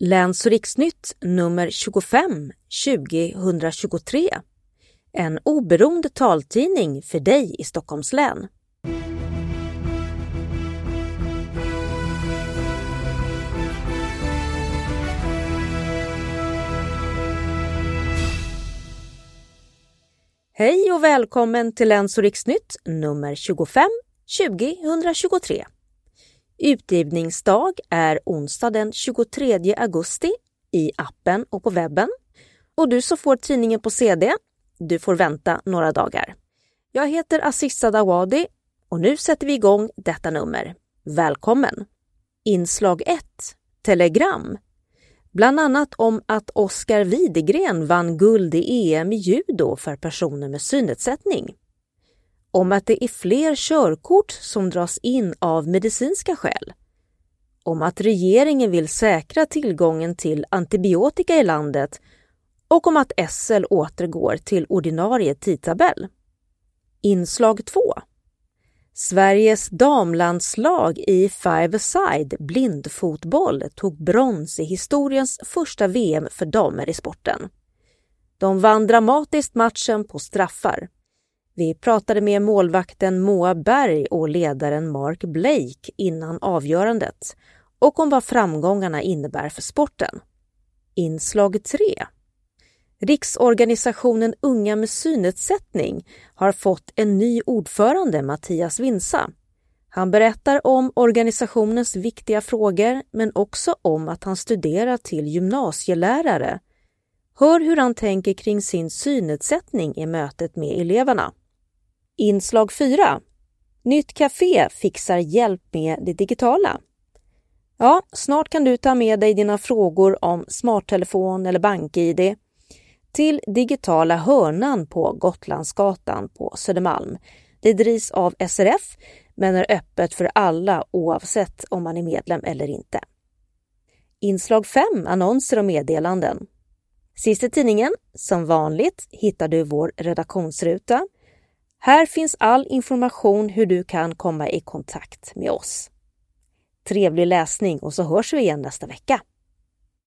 Läns och riksnytt nummer 25 2023. En oberoende taltidning för dig i Stockholms län. Hej och välkommen till Läns och riksnytt nummer 25 2023. Utgivningsdag är onsdag den 23 augusti i appen och på webben. Och du som får tidningen på CD, du får vänta några dagar. Jag heter Aziza Dawadi och nu sätter vi igång detta nummer. Välkommen! Inslag 1 Telegram Bland annat om att Oskar Widegren vann guld i EM i judo för personer med synnedsättning om att det är fler körkort som dras in av medicinska skäl, om att regeringen vill säkra tillgången till antibiotika i landet och om att SL återgår till ordinarie tidtabell. Inslag 2. Sveriges damlandslag i five-a-side blindfotboll tog brons i historiens första VM för damer i sporten. De vann dramatiskt matchen på straffar vi pratade med målvakten Moa Berg och ledaren Mark Blake innan avgörandet och om vad framgångarna innebär för sporten. Inslag 3 Riksorganisationen Unga med synnedsättning har fått en ny ordförande, Mattias Vinsa. Han berättar om organisationens viktiga frågor men också om att han studerar till gymnasielärare. Hör hur han tänker kring sin synnedsättning i mötet med eleverna. Inslag 4. Nytt Café fixar hjälp med det digitala. Ja, snart kan du ta med dig dina frågor om smarttelefon eller bank-id till digitala hörnan på Gotlandsgatan på Södermalm. Det drivs av SRF men är öppet för alla oavsett om man är medlem eller inte. Inslag 5 Annonser och meddelanden. Sist i tidningen, som vanligt, hittar du vår redaktionsruta här finns all information hur du kan komma i kontakt med oss. Trevlig läsning och så hörs vi igen nästa vecka.